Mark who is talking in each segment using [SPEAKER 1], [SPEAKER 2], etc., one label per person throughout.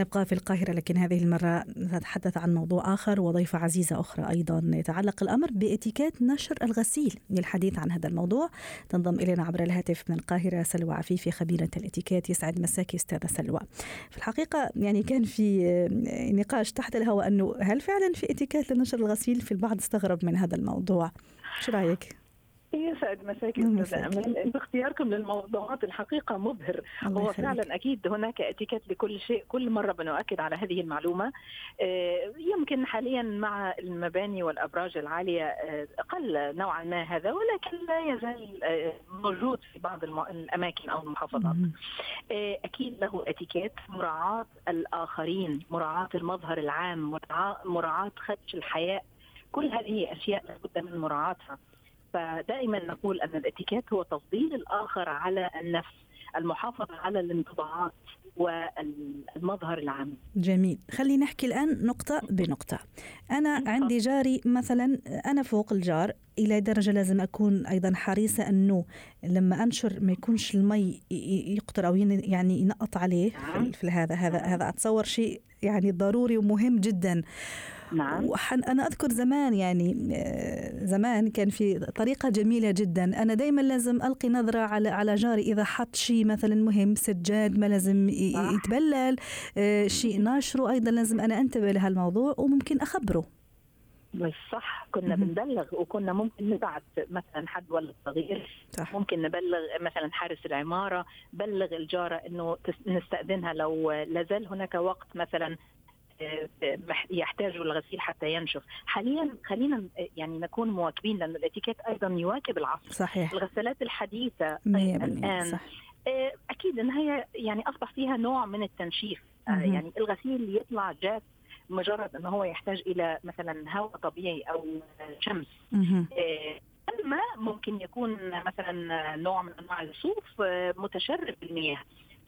[SPEAKER 1] نبقى في القاهرة لكن هذه المرة نتحدث عن موضوع آخر وضيفة عزيزة أخرى أيضا يتعلق الأمر بإتيكيت نشر الغسيل للحديث عن هذا الموضوع. تنضم إلينا عبر الهاتف من القاهرة سلوى عفيفي خبيرة الإتيكيت يسعد مساكي أستاذة سلوى. في الحقيقة يعني كان في نقاش تحت الهواء أنه هل فعلا في إتيكيت لنشر الغسيل؟ في البعض استغرب من هذا الموضوع. شو رأيك؟
[SPEAKER 2] يسعد مساكي أستاذ امل اختياركم للموضوعات الحقيقة مبهر. هو فعلا أكيد هناك اتيكيت لكل شيء. كل مرة بنؤكد على هذه المعلومة. آه، يمكن حاليا مع المباني والأبراج العالية آه، قل نوعا ما هذا ولكن لا يزال آه، موجود في بعض الأماكن أو المحافظات. أكيد له اتيكيت مراعاة الآخرين مراعاة المظهر العام مراعاة خدش الحياء كل هذه أشياء لابد من مراعاتها. فدائما نقول أن الاتيكيت هو تفضيل الآخر على النفس المحافظة على الانطباعات والمظهر العام.
[SPEAKER 1] جميل. خلينا نحكي الآن نقطة بنقطة. أنا عندي جاري مثلا أنا فوق الجار إلى درجة لازم أكون أيضا حريصة أنه لما أنشر ما يكونش المي يقطر أو يعني ينقط عليه نعم. في هذا هذا هذا أتصور شيء يعني ضروري ومهم جدا.
[SPEAKER 2] نعم.
[SPEAKER 1] أنا أذكر زمان يعني آه، زمان كان في طريقة جميلة جدا. أنا دايما لازم ألقي نظرة على على جاري. إذا حط شيء مثلا مهم سجاد ما لازم يتبلل آه، شيء ناشره أيضا لازم أنا أنتبه لهالموضوع وممكن أخبره.
[SPEAKER 2] مش صح. كنا بنبلغ وكنا ممكن نبعث مثلا حد ولد صغير. صح. ممكن نبلغ مثلا حارس العمارة بلغ الجارة إنه نستأذنها لو لازال هناك وقت مثلا يحتاج الغسيل حتى ينشف. حاليا خلينا يعني نكون مواكبين لأن الاتيكيت أيضا يواكب العصر
[SPEAKER 1] صحيح.
[SPEAKER 2] الغسالات الحديثة
[SPEAKER 1] الآن صح.
[SPEAKER 2] آه، أكيد أنها يعني أصبح فيها نوع من التنشيف. آه، يعني الغسيل يطلع جاف مجرد انه هو يحتاج إلى مثلا هواء طبيعي أو شمس. آه، أما ممكن يكون مثلا نوع من أنواع الصوف متشرب بالمياه.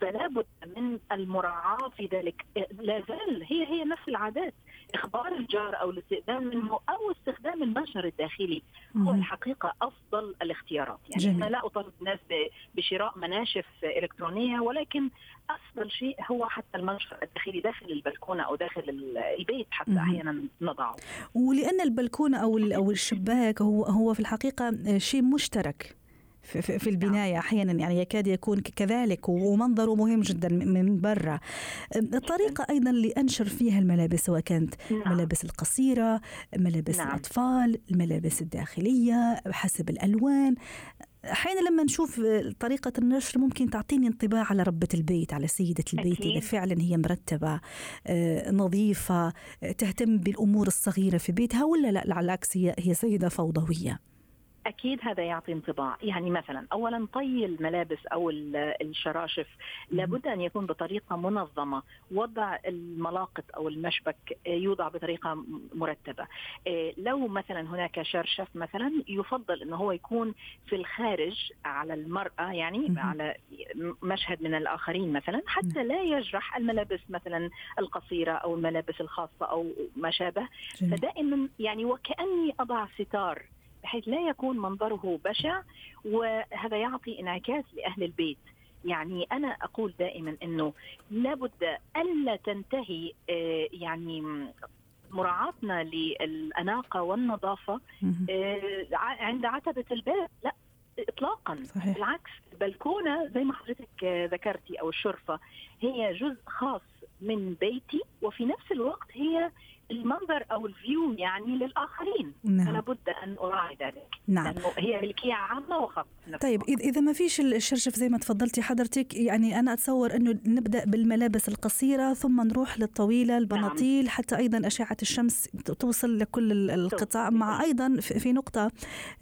[SPEAKER 2] فلا بد من المراعاة في ذلك. لا زال هي هي نفس العادات. إخبار الجار أو الاستئذان منه أو استخدام المنشر الداخلي هو الحقيقة أفضل الاختيارات. يعني جميل. أنا لا أطالب الناس بشراء مناشف إلكترونية ولكن أفضل شيء هو حتى المنشر الداخلي داخل البلكونة أو داخل البيت حتى مم. أحيانا نضعه.
[SPEAKER 1] ولأن البلكونة أو أو الشباك هو هو في الحقيقة شيء مشترك. في, في البناية أحيانا يعني يكاد يكون كذلك ومنظره مهم جدا من برا الطريقة أيضا اللي أنشر فيها الملابس سواء كانت نعم. ملابس القصيرة ملابس نعم. الأطفال الملابس الداخلية حسب الألوان أحيانا لما نشوف طريقة النشر ممكن تعطيني انطباع على ربة البيت على سيدة البيت أكيد. اذا فعلا هي مرتبة آه، نظيفة تهتم بالأمور الصغيرة في بيتها ولا لا على العكس هي هي سيدة فوضوية
[SPEAKER 2] أكيد هذا يعطي انطباع. يعني مثلا اولا طي الملابس أو الشراشف. لابد أن يكون بطريقة منظمة. وضع الملاقط أو المشبك يوضع بطريقة مرتبة. إيه، لو مثلا هناك شرشف مثلا يفضل إنه هو يكون في الخارج على المرأة يعني على مشهد من الآخرين مثلا حتى لا يجرح الملابس مثلا القصيرة أو الملابس الخاصة أو ما شابه. فدائما يعني وكأني أضع ستار بحيث لا يكون منظره بشع وهذا يعطي انعكاس لأهل البيت. يعني أنا أقول دائما إنه لابد ألا تنتهي آه، يعني مراعاتنا للأناقة والنظافة آه، عند عتبة الباب لا اطلاقا. صحيح. بالعكس البلكونة زي ما حضرتك ذكرتي أو الشرفة هي جزء خاص من بيتي وفي نفس الوقت هي المنظر أو الفيو يعني للآخرين. نعم. فلا بد أن أراعي ذلك.
[SPEAKER 1] نعم.
[SPEAKER 2] لأنه هي ملكية عامة وخاصة.
[SPEAKER 1] طيب إذا ما فيش الشرشف زي ما تفضلتي حضرتك يعني أنا أتصور أنه نبدأ بالملابس القصيرة ثم نروح للطويلة البناطيل نعم. حتى أيضا أشعة الشمس توصل لكل القطاع مع أيضا في نقطة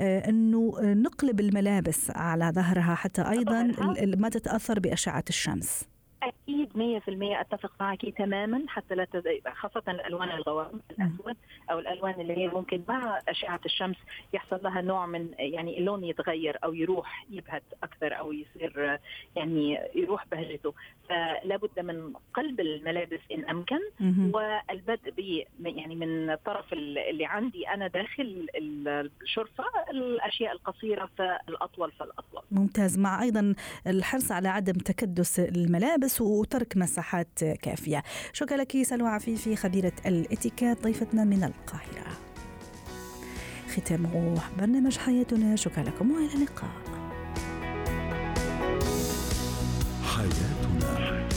[SPEAKER 1] آه، أنه نقلب الملابس على ظهرها حتى أيضا ما تتأثر بأشعة الشمس.
[SPEAKER 2] أكيد 100% أتفق معك تماما حتى لا تز... خاصة الألوان الغوامق الأسود أو الألوان اللي هي ممكن مع أشعة الشمس يحصل لها نوع من يعني اللون يتغير أو يروح يبهت أكثر أو يصير يعني يروح بهجته. فلا بد من قلب الملابس إن أمكن والبدء ب يعني من الطرف اللي عندي أنا داخل الشرفة الأشياء القصيرة فالأطول فالأطول.
[SPEAKER 1] ممتاز. مع أيضا الحرص على عدم تكدس الملابس وترك مساحات كافية. شكرا لك سلوى عفيفي خبيرة الإتيكيت ضيفتنا من القاهرة. ختام برنامج حياتنا. شكرا لكم وإلى اللقاء. حياتنا.